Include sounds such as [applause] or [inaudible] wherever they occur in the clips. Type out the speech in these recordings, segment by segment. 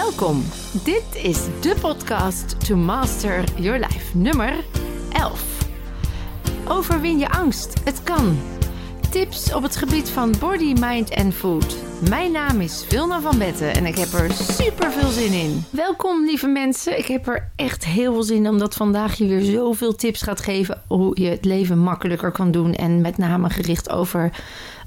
Welkom. Dit is de podcast To Master Your Life, nummer 11. Overwin je angst. Het kan. Tips op het gebied van body, mind en food. Mijn naam is Vilna van Betten en ik heb er super veel zin in. Welkom lieve mensen. Ik heb er echt heel veel zin in omdat vandaag je weer zoveel tips gaat geven hoe je het leven makkelijker kan doen en met name gericht over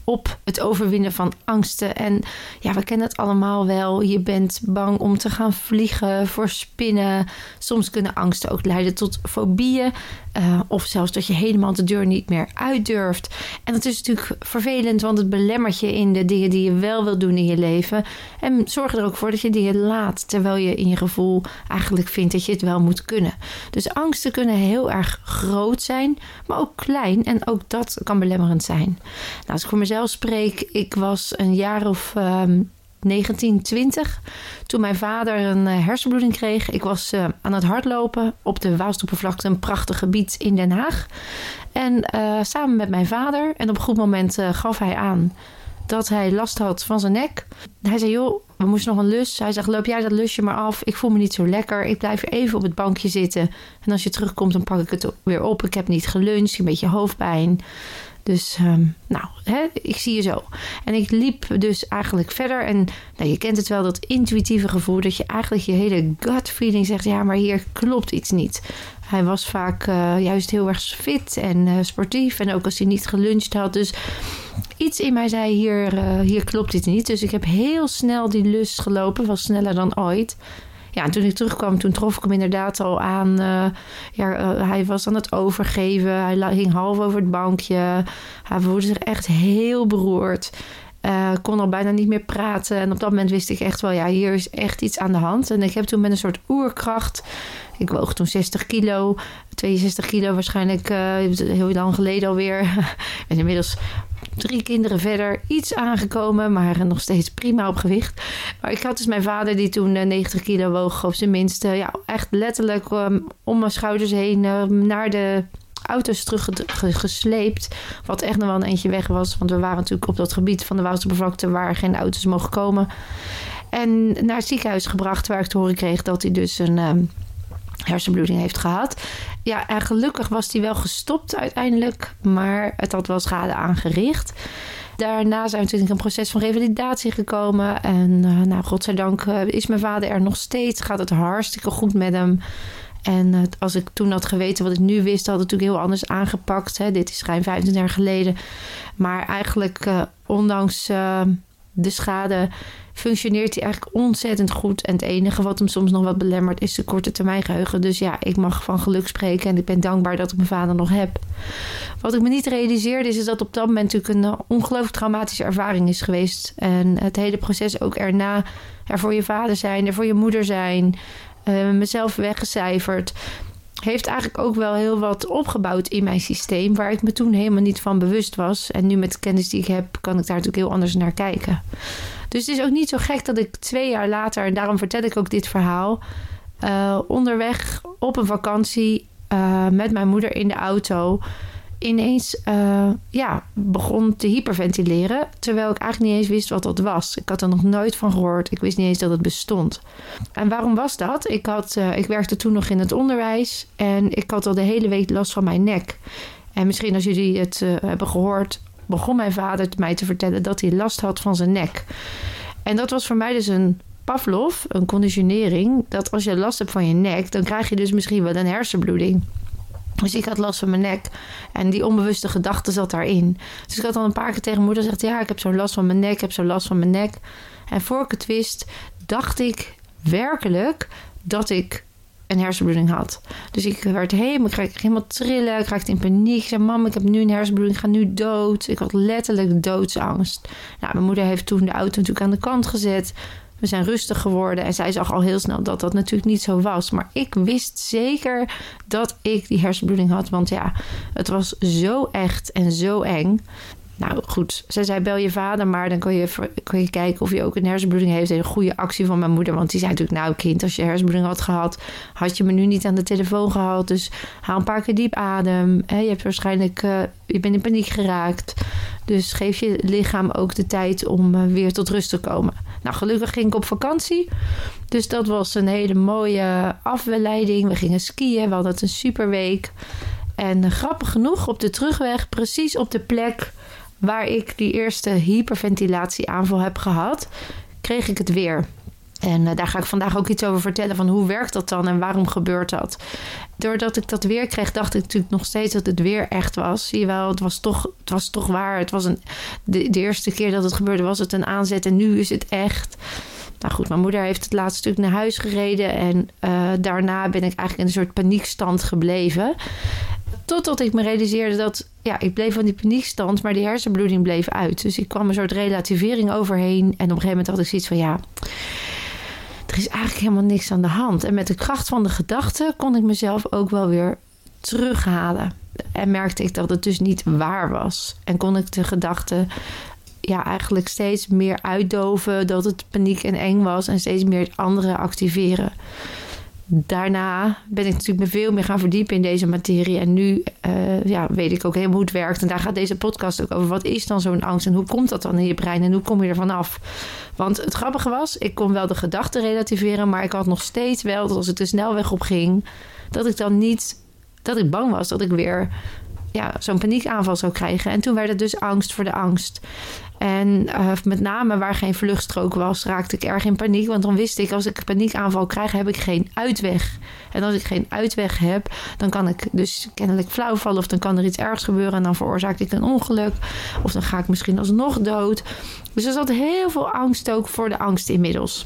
op het overwinnen van angsten. En ja, we kennen het allemaal wel. Je bent bang om te gaan vliegen voor spinnen. Soms kunnen angsten ook leiden tot fobieën. Uh, of zelfs dat je helemaal de deur niet meer uitdurft. En dat is natuurlijk vervelend, want het belemmert je in de dingen die je wel wil doen in je leven. En zorg er ook voor dat je dingen laat, terwijl je in je gevoel eigenlijk vindt dat je het wel moet kunnen. Dus angsten kunnen heel erg groot zijn, maar ook klein. En ook dat kan belemmerend zijn. Nou, als ik voor mezelf spreek, ik was een jaar of. Um, 1920, toen mijn vader een eh, hersenbloeding kreeg. Ik was uh, aan het hardlopen op de Waalstoepervlakte, een prachtig gebied in Den Haag. En uh, samen met mijn vader, en op een goed moment gaf hij aan dat hij last had van zijn nek. Hij zei, joh, we moesten nog een lus. Hij zegt, loop jij dat lusje maar af. Ik voel me niet zo lekker. Ik blijf even op het bankje zitten. En als je terugkomt, dan pak ik het weer op. Ik heb niet geluncht, een beetje hoofdpijn. Dus um, nou, hè, ik zie je zo. En ik liep dus eigenlijk verder. En nou, je kent het wel, dat intuïtieve gevoel. Dat je eigenlijk je hele gut feeling zegt: ja, maar hier klopt iets niet. Hij was vaak uh, juist heel erg fit en uh, sportief. En ook als hij niet geluncht had. Dus iets in mij zei: hier, uh, hier klopt iets niet. Dus ik heb heel snel die lust gelopen. Was sneller dan ooit ja, en toen ik terugkwam, toen trof ik hem inderdaad al aan. Uh, ja, uh, hij was aan het overgeven. Hij hing half over het bankje. Hij voelde zich echt heel beroerd. Uh, kon al bijna niet meer praten. En op dat moment wist ik echt wel, ja, hier is echt iets aan de hand. En ik heb toen met een soort oerkracht. Ik woog toen 60 kilo, 62 kilo waarschijnlijk, heel lang geleden alweer. [laughs] en inmiddels drie kinderen verder, iets aangekomen, maar nog steeds prima op gewicht. Maar ik had dus mijn vader, die toen 90 eh, kilo woog, op zijn minst, ja, echt letterlijk um, om mijn schouders heen uh, naar de auto's teruggesleept. Wat echt nog wel een eentje weg was. Want we waren natuurlijk op dat gebied van de Wouterbergvlakte waar geen auto's mogen komen. En naar het ziekenhuis gebracht waar ik te horen kreeg dat hij dus een um, hersenbloeding heeft gehad. Ja, en gelukkig was hij wel gestopt uiteindelijk. Maar het had wel schade aangericht. Daarna zijn we natuurlijk een proces van revalidatie gekomen. En uh, nou, godzijdank uh, is mijn vader er nog steeds. Gaat het hartstikke goed met hem. En uh, als ik toen had geweten wat ik nu wist, had het natuurlijk heel anders aangepakt. Hè. Dit is ruim 25 jaar geleden. Maar eigenlijk, ondanks de schade functioneert hij eigenlijk ontzettend goed. En het enige wat hem soms nog wat belemmert is de korte termijn geheugen. Dus ja, ik mag van geluk spreken en ik ben dankbaar dat ik mijn vader nog heb. Wat ik me niet realiseerde is, dat op dat moment natuurlijk een ongelooflijk traumatische ervaring is geweest. En het hele proces ook erna er voor je vader zijn, er voor je moeder zijn, uh, mezelf weggecijferd heeft eigenlijk ook wel heel wat opgebouwd in mijn systeem, waar ik me toen helemaal niet van bewust was. En nu met de kennis die ik heb, kan ik daar natuurlijk heel anders naar kijken. Dus het is ook niet zo gek dat ik twee jaar later, en daarom vertel ik ook dit verhaal, uh, onderweg op een vakantie uh, met mijn moeder in de auto ineens uh, ja, begon te hyperventileren. Terwijl ik eigenlijk niet eens wist wat dat was. Ik had er nog nooit van gehoord. Ik wist niet eens dat het bestond. En waarom was dat? Ik, had, uh, ik werkte toen nog in het onderwijs. En ik had al de hele week last van mijn nek. En misschien als jullie het uh, hebben gehoord, begon mijn vader mij te vertellen dat hij last had van zijn nek. En dat was voor mij dus een Pavlov, een conditionering. Dat als je last hebt van je nek, dan krijg je dus misschien wel een hersenbloeding. Dus ik had last van mijn nek. En die onbewuste gedachte zat daarin. Dus ik had al een paar keer tegen moeder gezegd: Ja, ik heb zo'n last van mijn nek. Ik heb zo'n last van mijn nek. En voor ik het wist, dacht ik werkelijk dat ik een hersenbloeding had. Dus ik werd helemaal, ik helemaal trillen. Ik raakte in paniek. Ik zei: Mam, ik heb nu een hersenbloeding. Ik ga nu dood. Ik had letterlijk doodsangst. Nou, mijn moeder heeft toen de auto natuurlijk aan de kant gezet. We zijn rustig geworden. En zij zag al heel snel dat dat natuurlijk niet zo was. Maar ik wist zeker dat ik die hersenbloeding had. Want ja, het was zo echt en zo eng. Nou goed, ze zei bel je vader maar, dan kun je, kun je kijken of hij ook een hersenbloeding heeft. Een goede actie van mijn moeder, want die zei natuurlijk, nou kind, als je hersenbloeding had gehad, had je me nu niet aan de telefoon gehad. Dus haal een paar keer diep adem. je hebt waarschijnlijk, uh, je bent in paniek geraakt. Dus geef je lichaam ook de tijd om uh, weer tot rust te komen. Nou, gelukkig ging ik op vakantie. Dus dat was een hele mooie afleiding. We gingen skiën, we hadden een super week. En uh, grappig genoeg, op de terugweg, precies op de plek waar ik die eerste hyperventilatieaanval heb gehad, kreeg ik het weer. En uh, daar ga ik vandaag ook iets over vertellen van hoe werkt dat dan en waarom gebeurt dat. Doordat ik dat weer kreeg, dacht ik natuurlijk nog steeds dat het weer echt was. Zie je wel, het was toch, het was toch waar. Het was een, de, eerste keer dat het gebeurde was het een aanzet en nu is het echt. Nou goed, mijn moeder heeft het laatste stuk naar huis gereden. En uh, daarna ben ik eigenlijk in een soort paniekstand gebleven. Totdat ik me realiseerde dat, ja, ik bleef van die paniekstand, maar die hersenbloeding bleef uit. Dus ik kwam een soort relativering overheen. En op een gegeven moment had ik zoiets van, ja, er is eigenlijk helemaal niks aan de hand. En met de kracht van de gedachte kon ik mezelf ook wel weer terughalen. En merkte ik dat het dus niet waar was. En kon ik de gedachte ja, eigenlijk steeds meer uitdoven dat het paniek en eng was. En steeds meer het andere activeren daarna ben ik natuurlijk me veel meer gaan verdiepen in deze materie. En nu uh, ja, weet ik ook helemaal hoe het werkt. En daar gaat deze podcast ook over. Wat is dan zo'n angst en hoe komt dat dan in je brein en hoe kom je ervan af? Want het grappige was, ik kon wel de gedachten relativeren, maar ik had nog steeds wel dat als ik de snelweg op ging, dat ik dan niet, dat ik bang was dat ik weer ja, zo'n paniekaanval zou krijgen. En toen werd het dus angst voor de angst. En uh, met name waar geen vluchtstrook was, raakte ik erg in paniek. Want dan wist ik, als ik een paniekaanval krijg, heb ik geen uitweg. En als ik geen uitweg heb, dan kan ik dus kennelijk flauw vallen. Of dan kan er iets ergs gebeuren en dan veroorzaak ik een ongeluk. Of dan ga ik misschien alsnog dood. Dus er zat heel veel angst ook voor de angst inmiddels.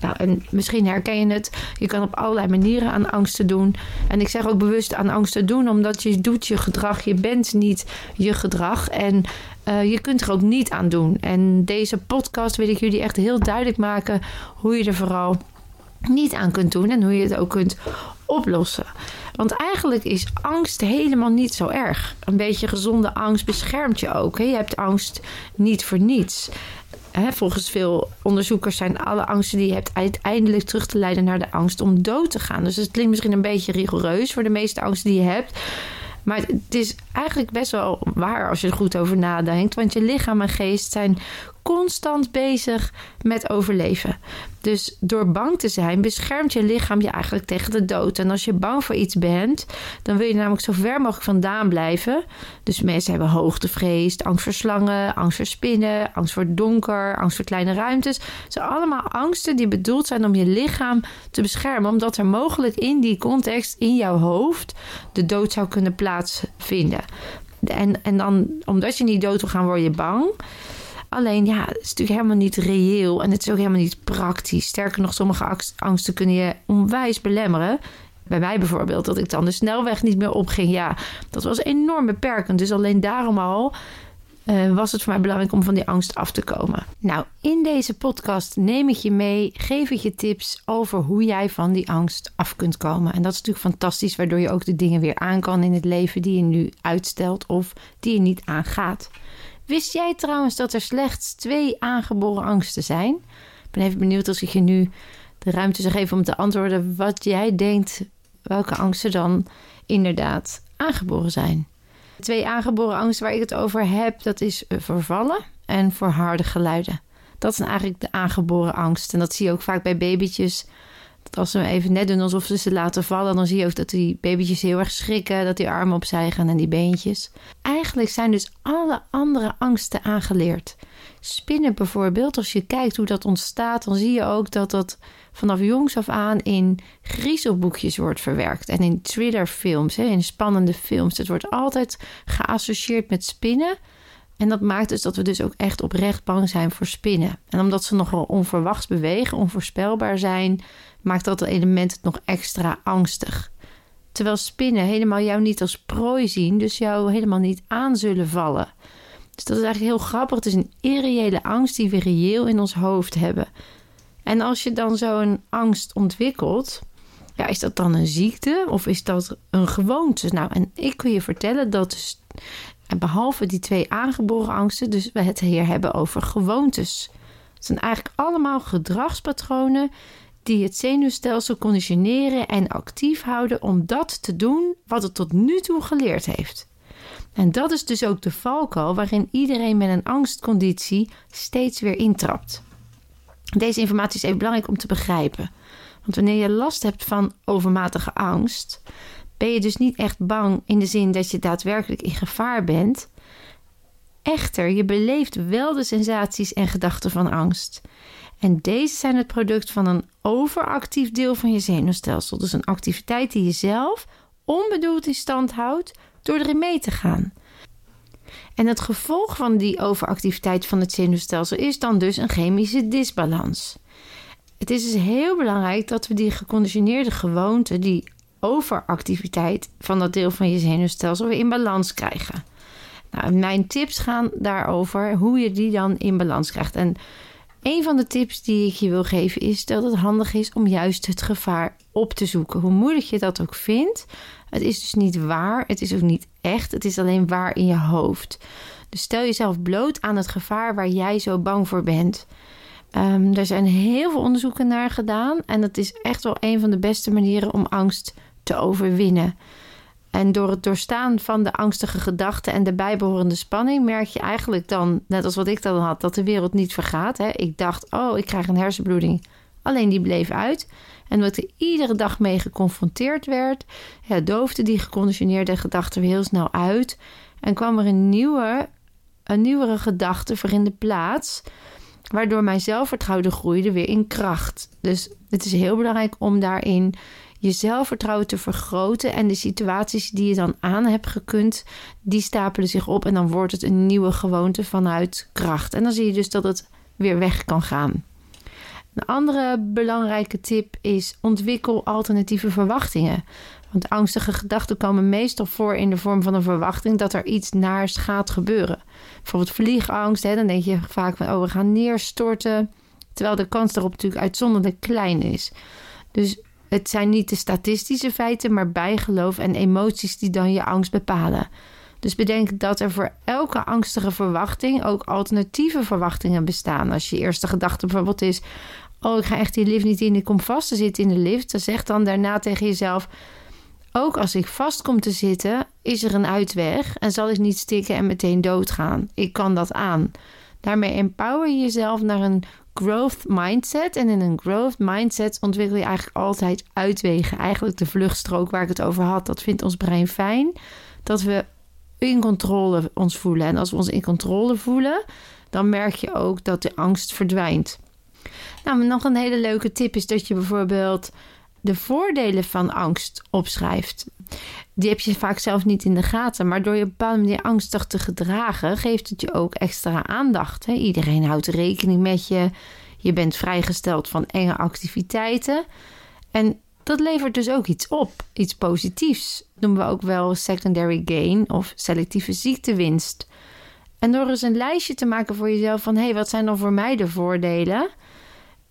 Nou, en misschien herken je het. Je kan op allerlei manieren aan angsten doen. En ik zeg ook bewust aan angsten doen, omdat je doet je gedrag. Je bent niet je gedrag. En uh, je kunt er ook niet aan doen. En deze podcast wil ik jullie echt heel duidelijk maken hoe je er vooral niet aan kunt doen en hoe je het ook kunt oplossen. Want eigenlijk is angst helemaal niet zo erg. Een beetje gezonde angst beschermt je ook. Hè? Je hebt angst niet voor niets. Hè, volgens veel onderzoekers zijn alle angsten die je hebt uiteindelijk terug te leiden naar de angst om dood te gaan. Dus het klinkt misschien een beetje rigoureus voor de meeste angsten die je hebt. Maar het is eigenlijk best wel waar als je er goed over nadenkt. Want je lichaam en geest zijn constant bezig met overleven. Dus door bang te zijn, beschermt je lichaam je eigenlijk tegen de dood. En als je bang voor iets bent, dan wil je namelijk zo ver mogelijk vandaan blijven. Dus mensen hebben hoogtevrees, angst voor slangen, angst voor spinnen, angst voor donker, angst voor kleine ruimtes. Het zijn allemaal angsten die bedoeld zijn om je lichaam te beschermen, omdat er mogelijk in die context, in jouw hoofd, de dood zou kunnen plaatsvinden. En, en dan, omdat je niet dood wil gaan, word je bang. Alleen ja, het is natuurlijk helemaal niet reëel en het is ook helemaal niet praktisch. Sterker nog, sommige angsten kunnen je onwijs belemmeren. Bij mij bijvoorbeeld, dat ik dan de snelweg niet meer opging. Ja, dat was enorm beperkend. Dus alleen daarom al uh, was het voor mij belangrijk om van die angst af te komen. Nou, in deze podcast neem ik je mee, geef ik je tips over hoe jij van die angst af kunt komen. En dat is natuurlijk fantastisch, waardoor je ook de dingen weer aan kan in het leven die je nu uitstelt of die je niet aangaat. Wist jij trouwens dat er slechts twee aangeboren angsten zijn? Ik ben even benieuwd als ik je nu de ruimte zou geven om te antwoorden wat jij denkt welke angsten dan inderdaad aangeboren zijn. Twee aangeboren angsten waar ik het over heb, dat is vervallen en voor harde geluiden. Dat zijn eigenlijk de aangeboren angst. En dat zie je ook vaak bij babytjes dat als ze even net doen alsof ze ze laten vallen, dan zie je ook dat die babytjes heel erg schrikken, dat die armen opzij gaan en die beentjes. Eigenlijk zijn dus alle andere angsten aangeleerd. Spinnen bijvoorbeeld, als je kijkt hoe dat ontstaat, dan zie je ook dat dat vanaf jongs af aan in griezelboekjes wordt verwerkt. En in thrillerfilms, in spannende films. Het wordt altijd geassocieerd met spinnen. En dat maakt dus dat we dus ook echt oprecht bang zijn voor spinnen. En omdat ze nogal onverwachts bewegen, onvoorspelbaar zijn, maakt dat element het nog extra angstig. Terwijl spinnen helemaal jou niet als prooi zien, dus jou helemaal niet aan zullen vallen. Dus dat is eigenlijk heel grappig. Het is een irreële angst die we reëel in ons hoofd hebben. En als je dan zo'n angst ontwikkelt, ja, is dat dan een ziekte of is dat een gewoonte? Nou, en ik kun je vertellen dat En behalve die twee aangeboren angsten, dus we het hier hebben over gewoontes. Het zijn eigenlijk allemaal gedragspatronen die het zenuwstelsel conditioneren en actief houden om dat te doen wat het tot nu toe geleerd heeft. En dat is dus ook de valkuil waarin iedereen met een angstconditie steeds weer intrapt. Deze informatie is even belangrijk om te begrijpen. Want wanneer je last hebt van overmatige angst, ben je dus niet echt bang in de zin dat je daadwerkelijk in gevaar bent. Echter, je beleeft wel de sensaties en gedachten van angst. En deze zijn het product van een overactief deel van je zenuwstelsel. Dus een activiteit die je zelf onbedoeld in stand houdt door erin mee te gaan. En het gevolg van die overactiviteit van het zenuwstelsel is dan dus een chemische disbalans. Het is dus heel belangrijk dat we die geconditioneerde gewoonte, die overactiviteit van dat deel van je zenuwstelsel, weer in balans krijgen. Nou, mijn tips gaan daarover hoe je die dan in balans krijgt. En een van de tips die ik je wil geven is dat het handig is om juist het gevaar op te zoeken. Hoe moeilijk je dat ook vindt. Het is dus niet waar. Het is ook niet echt. Het is alleen waar in je hoofd. Dus stel jezelf bloot aan het gevaar waar jij zo bang voor bent. Um, er zijn heel veel onderzoeken naar gedaan. En dat is echt wel een van de beste manieren om angst te overwinnen. En door het doorstaan van de angstige gedachten en de bijbehorende spanning merk je eigenlijk dan, net als wat ik dan had, dat de wereld niet vergaat. Hè? Ik dacht, oh, ik krijg een hersenbloeding. Alleen die bleef uit. En wat er iedere dag mee geconfronteerd werd, doofde die geconditioneerde gedachten weer heel snel uit. En kwam er een nieuwe, een nieuwere gedachte voor in de plaats, waardoor mijn zelfvertrouwen groeide weer in kracht. Dus het is heel belangrijk om daarin je zelfvertrouwen te vergroten. En de situaties die je dan aan hebt gekund, die stapelen zich op. En dan wordt het een nieuwe gewoonte vanuit kracht. En dan zie je dus dat het weer weg kan gaan. Een andere belangrijke tip is ontwikkel alternatieve verwachtingen. Want angstige gedachten komen meestal voor in de vorm van een verwachting dat er iets naars gaat gebeuren. Bijvoorbeeld vliegangst, hè, dan denk je vaak van oh we gaan neerstorten. Terwijl de kans daarop natuurlijk uitzonderlijk klein is. Dus het zijn niet de statistische feiten, maar bijgeloof en emoties die dan je angst bepalen. Dus bedenk dat er voor elke angstige verwachting ook alternatieve verwachtingen bestaan. Als je eerste gedachte bijvoorbeeld is: Oh, ik ga echt die lift niet in, ik kom vast te zitten in de lift. Dan zeg dan daarna tegen jezelf: Ook als ik vast kom te zitten, is er een uitweg en zal ik niet stikken en meteen doodgaan. Ik kan dat aan. Daarmee empower je jezelf naar een growth mindset. En in een growth mindset ontwikkel je eigenlijk altijd uitwegen. Eigenlijk de vluchtstrook waar ik het over had. Dat vindt ons brein fijn. Dat we in controle ons voelen. En als we ons in controle voelen, dan merk je ook dat de angst verdwijnt. Nou, nog een hele leuke tip is dat je bijvoorbeeld de voordelen van angst opschrijft. Die heb je vaak zelf niet in de gaten, maar door je bepaalde manier angstig te gedragen, geeft het je ook extra aandacht. Hè? Iedereen houdt rekening met je. Je bent vrijgesteld van enge activiteiten. En dat levert dus ook iets op, iets positiefs. Noemen we ook wel secondary gain of selectieve ziektewinst. En door eens een lijstje te maken voor jezelf van hé, hey, wat zijn dan voor mij de voordelen?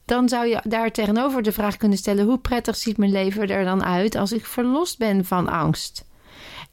Dan zou je daar tegenover de vraag kunnen stellen: hoe prettig ziet mijn leven er dan uit als ik verlost ben van angst?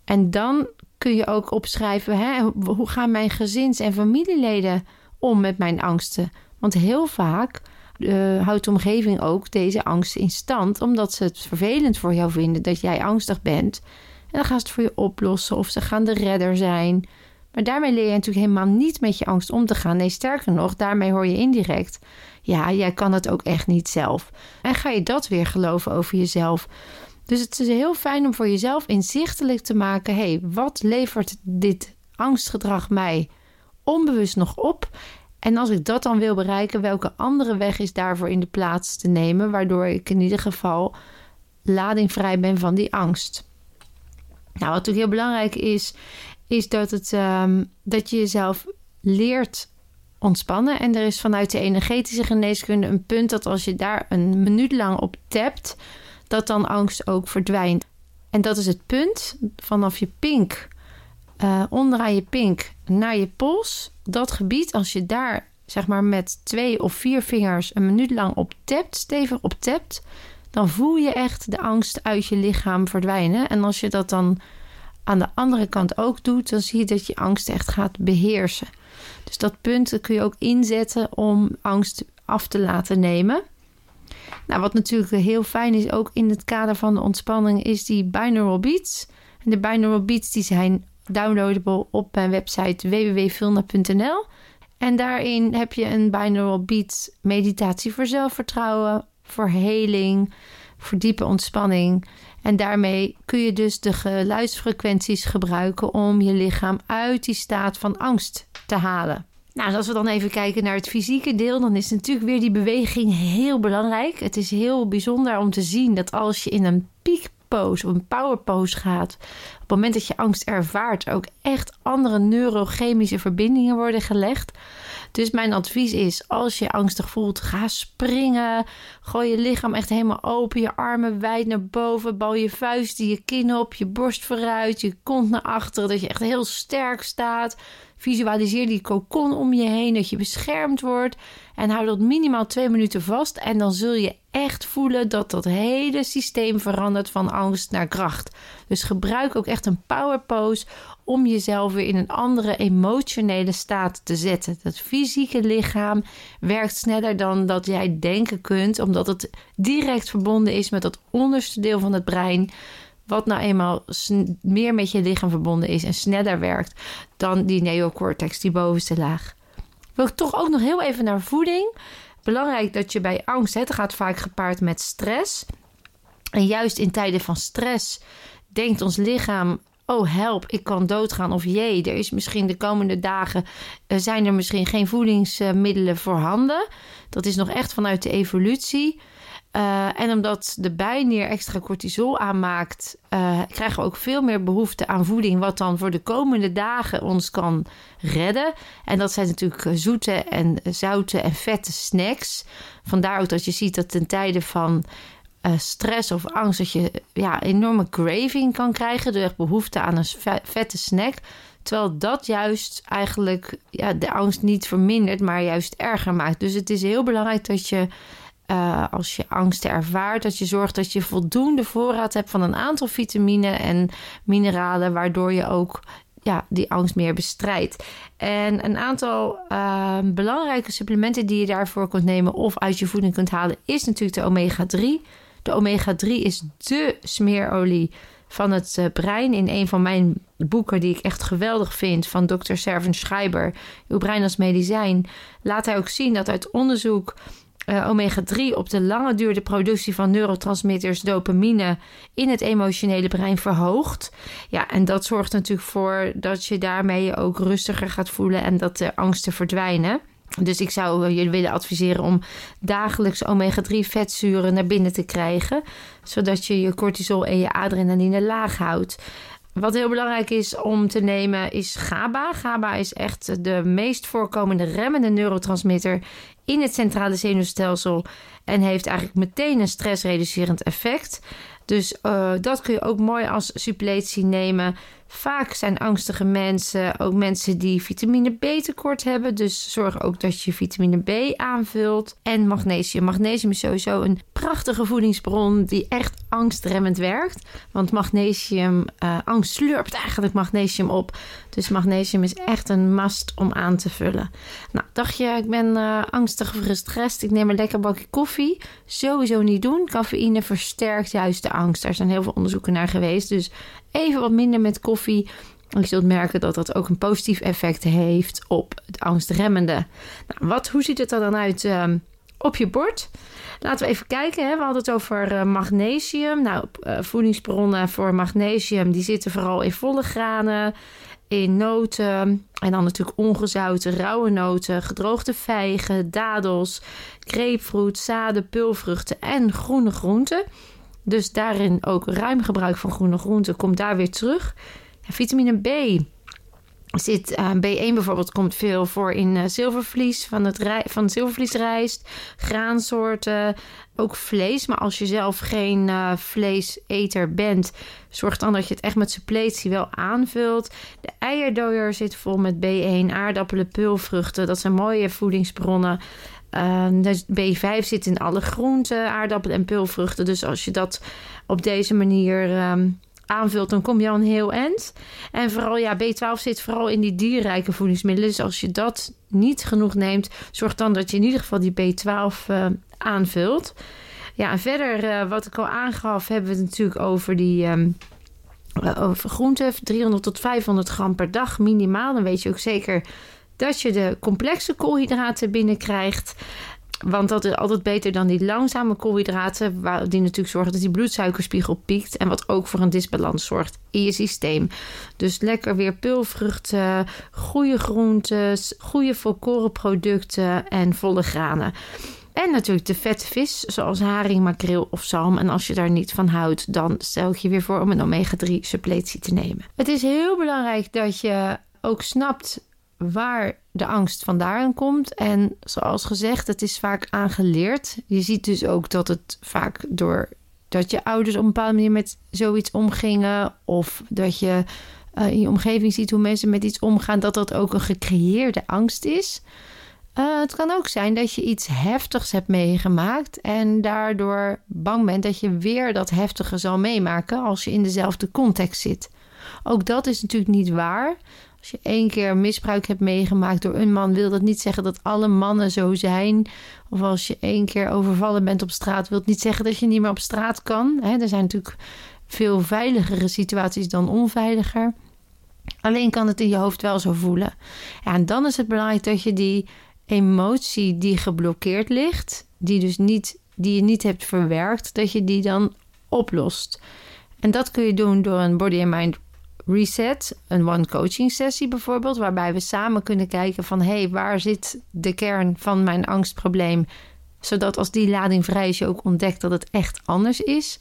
En dan kun je ook opschrijven: hè, hoe gaan mijn gezins- en familieleden om met mijn angsten? Want heel vaak uh, houdt de omgeving ook deze angst in stand, omdat ze het vervelend voor jou vinden dat jij angstig bent. En dan gaan ze het voor je oplossen of ze gaan de redder zijn. Maar daarmee leer je natuurlijk helemaal niet met je angst om te gaan. Nee, sterker nog, daarmee hoor je indirect ja, jij kan het ook echt niet zelf. En ga je dat weer geloven over jezelf? Dus het is heel fijn om voor jezelf inzichtelijk te maken: hé, hey, wat levert dit angstgedrag mij onbewust nog op? En als ik dat dan wil bereiken, welke andere weg is daarvoor in de plaats te nemen, waardoor ik in ieder geval ladingvrij ben van die angst? Nou, wat natuurlijk heel belangrijk is, is dat, het, um, dat je jezelf leert ontspannen. En er is vanuit de energetische geneeskunde een punt dat als je daar een minuut lang op tapt, dat dan angst ook verdwijnt. En dat is het punt vanaf je pink, uh, onderaan je pink naar je pols. Dat gebied, als je daar zeg maar met twee of vier vingers een minuut lang op tapt, stevig op tapt, dan voel je echt de angst uit je lichaam verdwijnen. En als je dat dan aan de andere kant ook doet, dan zie je dat je angst echt gaat beheersen. Dus dat punt kun je ook inzetten om angst af te laten nemen. Nou, wat natuurlijk heel fijn is, ook in het kader van de ontspanning, is die binaural beats. En de binaural beats die zijn downloadable op mijn website www.vilna.nl. En daarin heb je een binaural beats meditatie voor zelfvertrouwen, voor heling, voor diepe ontspanning. En daarmee kun je dus de geluidsfrequenties gebruiken om je lichaam uit die staat van angst te halen. Nou, als we dan even kijken naar het fysieke deel, dan is natuurlijk weer die beweging heel belangrijk. Het is heel bijzonder om te zien dat als je in een piekpose of een powerpose gaat, op het moment dat je angst ervaart, ook echt andere neurochemische verbindingen worden gelegd. Dus mijn advies is: als je angstig voelt, ga springen. Gooi je lichaam echt helemaal open. Je armen wijd naar boven. Bal je vuisten, je kin op, je borst vooruit, je kont naar achteren. Dat je echt heel sterk staat. Visualiseer die kokon om je heen, dat je beschermd wordt. En hou dat minimaal twee minuten vast. En dan zul je echt voelen dat dat hele systeem verandert van angst naar kracht. Dus gebruik ook echt een power pose om jezelf weer in een andere emotionele staat te zetten. Dat fysieke lichaam werkt sneller dan dat jij denken kunt, omdat het direct verbonden is met dat onderste deel van het brein wat nou eenmaal meer met je lichaam verbonden is en sneller werkt dan die neocortex, die bovenste laag. Ik toch ook nog heel even naar voeding. Belangrijk dat je bij angst, het gaat vaak gepaard met stress. En juist in tijden van stress denkt ons lichaam: oh help, ik kan doodgaan. Of jee, er is misschien de komende dagen uh, zijn er misschien geen voedingsmiddelen voorhanden. Dat is nog echt vanuit de evolutie. Uh, en omdat de bijnier extra cortisol aanmaakt, uh, krijgen we ook veel meer behoefte aan voeding, wat dan voor de komende dagen ons kan redden. En dat zijn natuurlijk zoete en zoute en vette snacks. Vandaar ook dat je ziet dat ten tijde van stress of angst, dat je ja, enorme craving kan krijgen, door echt behoefte aan een vette snack. Terwijl dat juist eigenlijk ja, de angst niet vermindert, maar juist erger maakt. Dus het is heel belangrijk dat je uh, als je angsten ervaart, dat je zorgt dat je voldoende voorraad hebt van een aantal vitamine en mineralen, waardoor je ook ja, die angst meer bestrijdt. En een aantal uh, belangrijke supplementen die je daarvoor kunt nemen of uit je voeding kunt halen, is natuurlijk de omega-3. De omega-3 is de smeerolie van het uh, brein. In een van mijn boeken, die ik echt geweldig vind, van Dr. Servan Schreiber, Uw brein als medicijn, laat hij ook zien dat uit onderzoek uh, omega-3 op de lange duur de productie van neurotransmitters dopamine in het emotionele brein verhoogt. Ja, en dat zorgt natuurlijk voor dat je daarmee je ook rustiger gaat voelen en dat de angsten verdwijnen. Dus ik zou eh, jullie willen adviseren om dagelijks omega-3 vetzuren naar binnen te krijgen, zodat je je cortisol en je adrenaline laag houdt. Wat heel belangrijk is om te nemen is GABA. GABA is echt de meest voorkomende remmende neurotransmitter in het centrale zenuwstelsel en heeft eigenlijk meteen een stressreducerend effect. Dus uh, dat kun je ook mooi als suppletie nemen. Vaak zijn angstige mensen ook mensen die vitamine B tekort hebben. Dus zorg ook dat je vitamine B aanvult. En magnesium. Magnesium is sowieso een prachtige voedingsbron die echt angstremmend werkt. Want magnesium, uh, angst slurpt eigenlijk magnesium op. Dus magnesium is echt een must om aan te vullen. Nou, dacht je, ik ben uh, angstig of. Ik neem een lekker bakje koffie. Sowieso niet doen. Cafeïne versterkt juist de angst. Daar zijn heel veel onderzoeken naar geweest. Dus even wat minder met koffie. Je zult merken dat dat ook een positief effect heeft op het angstremmende. Nou, wat, hoe ziet het er dan uit uh, op je bord? Laten we even kijken. Hè. We hadden het over uh, magnesium. Nou, uh, voedingsbronnen voor magnesium die zitten vooral in volle granen, in noten en dan natuurlijk ongezouten rauwe noten, gedroogde vijgen, dadels, grapefruit, zaden, pulvruchten en groene groenten. Dus daarin ook ruim gebruik van groene groenten komt daar weer terug. Vitamine B zit uh, B1 bijvoorbeeld komt veel voor in uh, zilvervlies van het rij, van zilvervliesrijst, graansoorten, ook vlees. Maar als je zelf geen uh, vleeseter bent, zorg dan dat je het echt met suppletie wel aanvult. De eierdooier zit vol met B1, aardappelen, peulvruchten. Dat zijn mooie voedingsbronnen. Uh, B5 zit in alle groenten, aardappelen en peulvruchten. Dus als je dat op deze manier um, aanvult, dan kom je al een heel eind. En vooral, ja, B12 zit vooral in die dierrijke voedingsmiddelen. Dus als je dat niet genoeg neemt, zorg dan dat je in ieder geval die B12 uh, aanvult. Ja, en verder, uh, wat ik al aangaf, hebben we het natuurlijk over die. Um, over groenten, 300 tot 500 gram per dag minimaal. Dan weet je ook zeker dat je de complexe koolhydraten binnenkrijgt. Want dat is altijd beter dan die langzame koolhydraten, die natuurlijk zorgen dat die bloedsuikerspiegel piekt en wat ook voor een disbalans zorgt in je systeem. Dus lekker weer pulvruchten, goede groentes, goede volkorenproducten en volle granen. En natuurlijk de vette vis, zoals haring, makreel of zalm. En als je daar niet van houdt, dan stel ik je weer voor om een omega-3 suppletie te nemen. Het is heel belangrijk dat je ook snapt waar de angst vandaan komt. En zoals gezegd, het is vaak aangeleerd. Je ziet dus ook dat het vaak door dat je ouders op een bepaalde manier met zoiets omgingen. Of dat je uh, in je omgeving ziet hoe mensen met iets omgaan, dat dat ook een gecreëerde angst is. Uh, het kan ook zijn dat je iets heftigs hebt meegemaakt en daardoor bang bent dat je weer dat heftige zal meemaken als je in dezelfde context zit. Ook dat is natuurlijk niet waar. Als je één keer misbruik hebt meegemaakt door een man, wil dat niet zeggen dat alle mannen zo zijn. Of als je één keer overvallen bent op straat, wil het niet zeggen dat je niet meer op straat kan. er zijn natuurlijk veel veiligere situaties dan onveiliger. Alleen kan het in je hoofd wel zo voelen. Ja, en dan is het belangrijk dat je die emotie die geblokkeerd ligt, die, dus niet, die je niet hebt verwerkt, dat je die dan oplost. En dat kun je doen door een body and mind reset, een one coaching sessie bijvoorbeeld, waarbij we samen kunnen kijken van hé, hey, waar zit de kern van mijn angstprobleem, zodat als die lading vrij is, je ook ontdekt dat het echt anders is.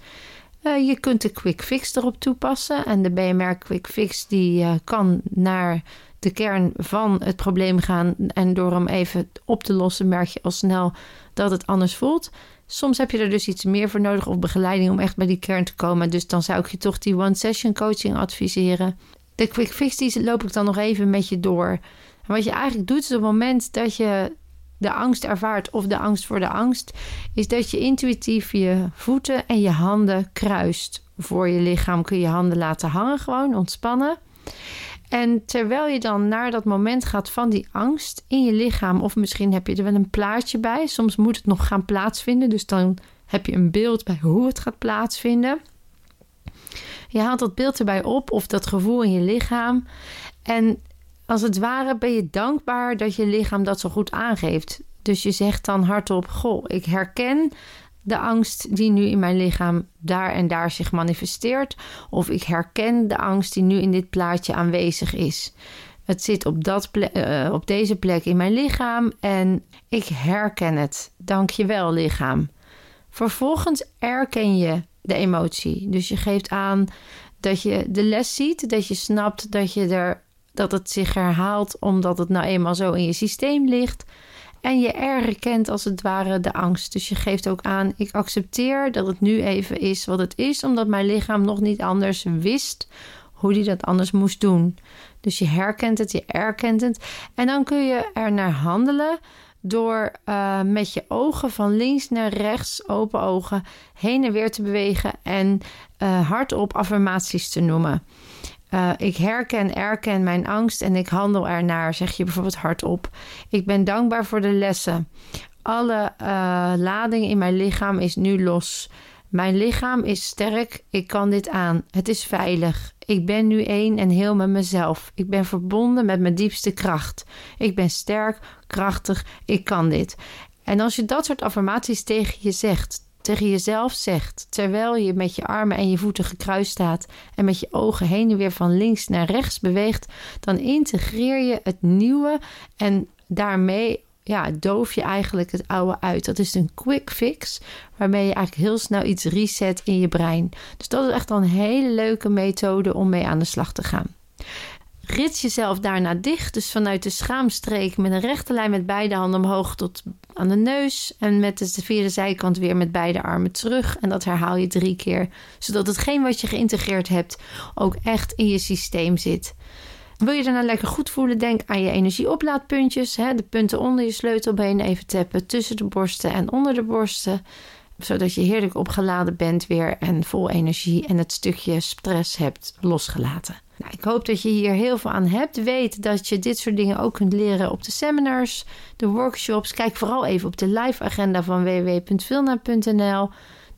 Uh, je kunt de quick fix erop toepassen en de BMR quick fix die uh, kan naar de kern van het probleem gaan en door hem even op te lossen merk je al snel dat het anders voelt. Soms heb je er dus iets meer voor nodig of begeleiding om echt bij die kern te komen. Dus dan zou ik je toch die one-session coaching adviseren. De quick fix die loop ik dan nog even met je door. Wat je eigenlijk doet op het moment dat je de angst ervaart of de angst voor de angst, is dat je intuïtief je voeten en je handen kruist. Voor je lichaam kun je handen laten hangen, gewoon ontspannen. En terwijl je dan naar dat moment gaat van die angst in je lichaam, of misschien heb je er wel een plaatje bij, soms moet het nog gaan plaatsvinden, dus dan heb je een beeld bij hoe het gaat plaatsvinden. Je haalt dat beeld erbij op of dat gevoel in je lichaam. En als het ware ben je dankbaar dat je lichaam dat zo goed aangeeft. Dus je zegt dan hardop: Goh, ik herken de angst die nu in mijn lichaam daar en daar zich manifesteert. Of ik herken de angst die nu in dit plaatje aanwezig is. Het zit op, dat uh, op deze plek in mijn lichaam en ik herken het. Dank je wel, lichaam. Vervolgens erken je de emotie. Dus je geeft aan dat je de les ziet, dat je snapt dat, je er, dat het zich herhaalt omdat het nou eenmaal zo in je systeem ligt. En je erkent als het ware de angst. Dus je geeft ook aan: ik accepteer dat het nu even is wat het is, omdat mijn lichaam nog niet anders wist hoe die dat anders moest doen. Dus je herkent het, je erkent het. En dan kun je er naar handelen door uh, met je ogen van links naar rechts, open ogen, heen en weer te bewegen en uh, hardop affirmaties te noemen. Uh, ik herken, erken mijn angst en ik handel ernaar, zeg je bijvoorbeeld hardop. Ik ben dankbaar voor de lessen. Alle uh, lading in mijn lichaam is nu los. Mijn lichaam is sterk, ik kan dit aan. Het is veilig. Ik ben nu één en heel met mezelf. Ik ben verbonden met mijn diepste kracht. Ik ben sterk, krachtig, ik kan dit. En als je dat soort affirmaties tegen je zegt, tegen jezelf zegt, terwijl je met je armen en je voeten gekruist staat en met je ogen heen en weer van links naar rechts beweegt, dan integreer je het nieuwe en daarmee ja, doof je eigenlijk het oude uit. Dat is een quick fix, waarmee je eigenlijk heel snel iets reset in je brein. Dus dat is echt een hele leuke methode om mee aan de slag te gaan. Rits jezelf daarna dicht, dus vanuit de schaamstreek met een rechte lijn met beide handen omhoog tot aan de neus. En met de vierde zijkant weer met beide armen terug. En dat herhaal je drie keer, zodat hetgeen wat je geïntegreerd hebt ook echt in je systeem zit. Wil je daarna lekker goed voelen? Denk aan je energieoplaadpuntjes. Hè, de punten onder je sleutelbeen even tappen tussen de borsten en onder de borsten. Zodat je heerlijk opgeladen bent weer en vol energie en het stukje stress hebt losgelaten. Nou, ik hoop dat je hier heel veel aan hebt. Weet dat je dit soort dingen ook kunt leren op de seminars, de workshops. Kijk vooral even op de live agenda van www.vilna.nl.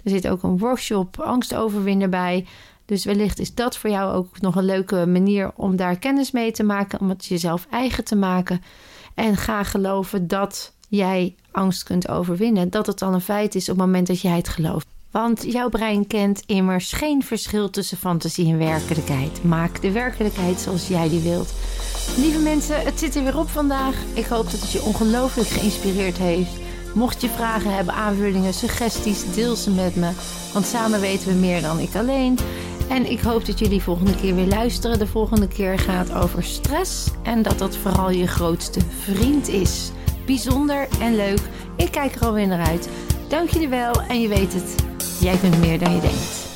Er zit ook een workshop angstoverwinnen bij. Dus wellicht is dat voor jou ook nog een leuke manier om daar kennis mee te maken, om het jezelf eigen te maken. En ga geloven dat jij angst kunt overwinnen. Dat het al een feit is op het moment dat jij het gelooft. Want jouw brein kent immers geen verschil tussen fantasie en werkelijkheid. Maak de werkelijkheid zoals jij die wilt. Lieve mensen, het zit er weer op vandaag. Ik hoop dat het je ongelooflijk geïnspireerd heeft. Mocht je vragen hebben, aanvullingen, suggesties, deel ze met me. Want samen weten we meer dan ik alleen. En ik hoop dat jullie volgende keer weer luisteren. De volgende keer gaat over stress en dat dat vooral je grootste vriend is. Bijzonder en leuk. Ik kijk er alweer naar uit. Dank jullie wel en je weet het, jij kunt meer dan je denkt.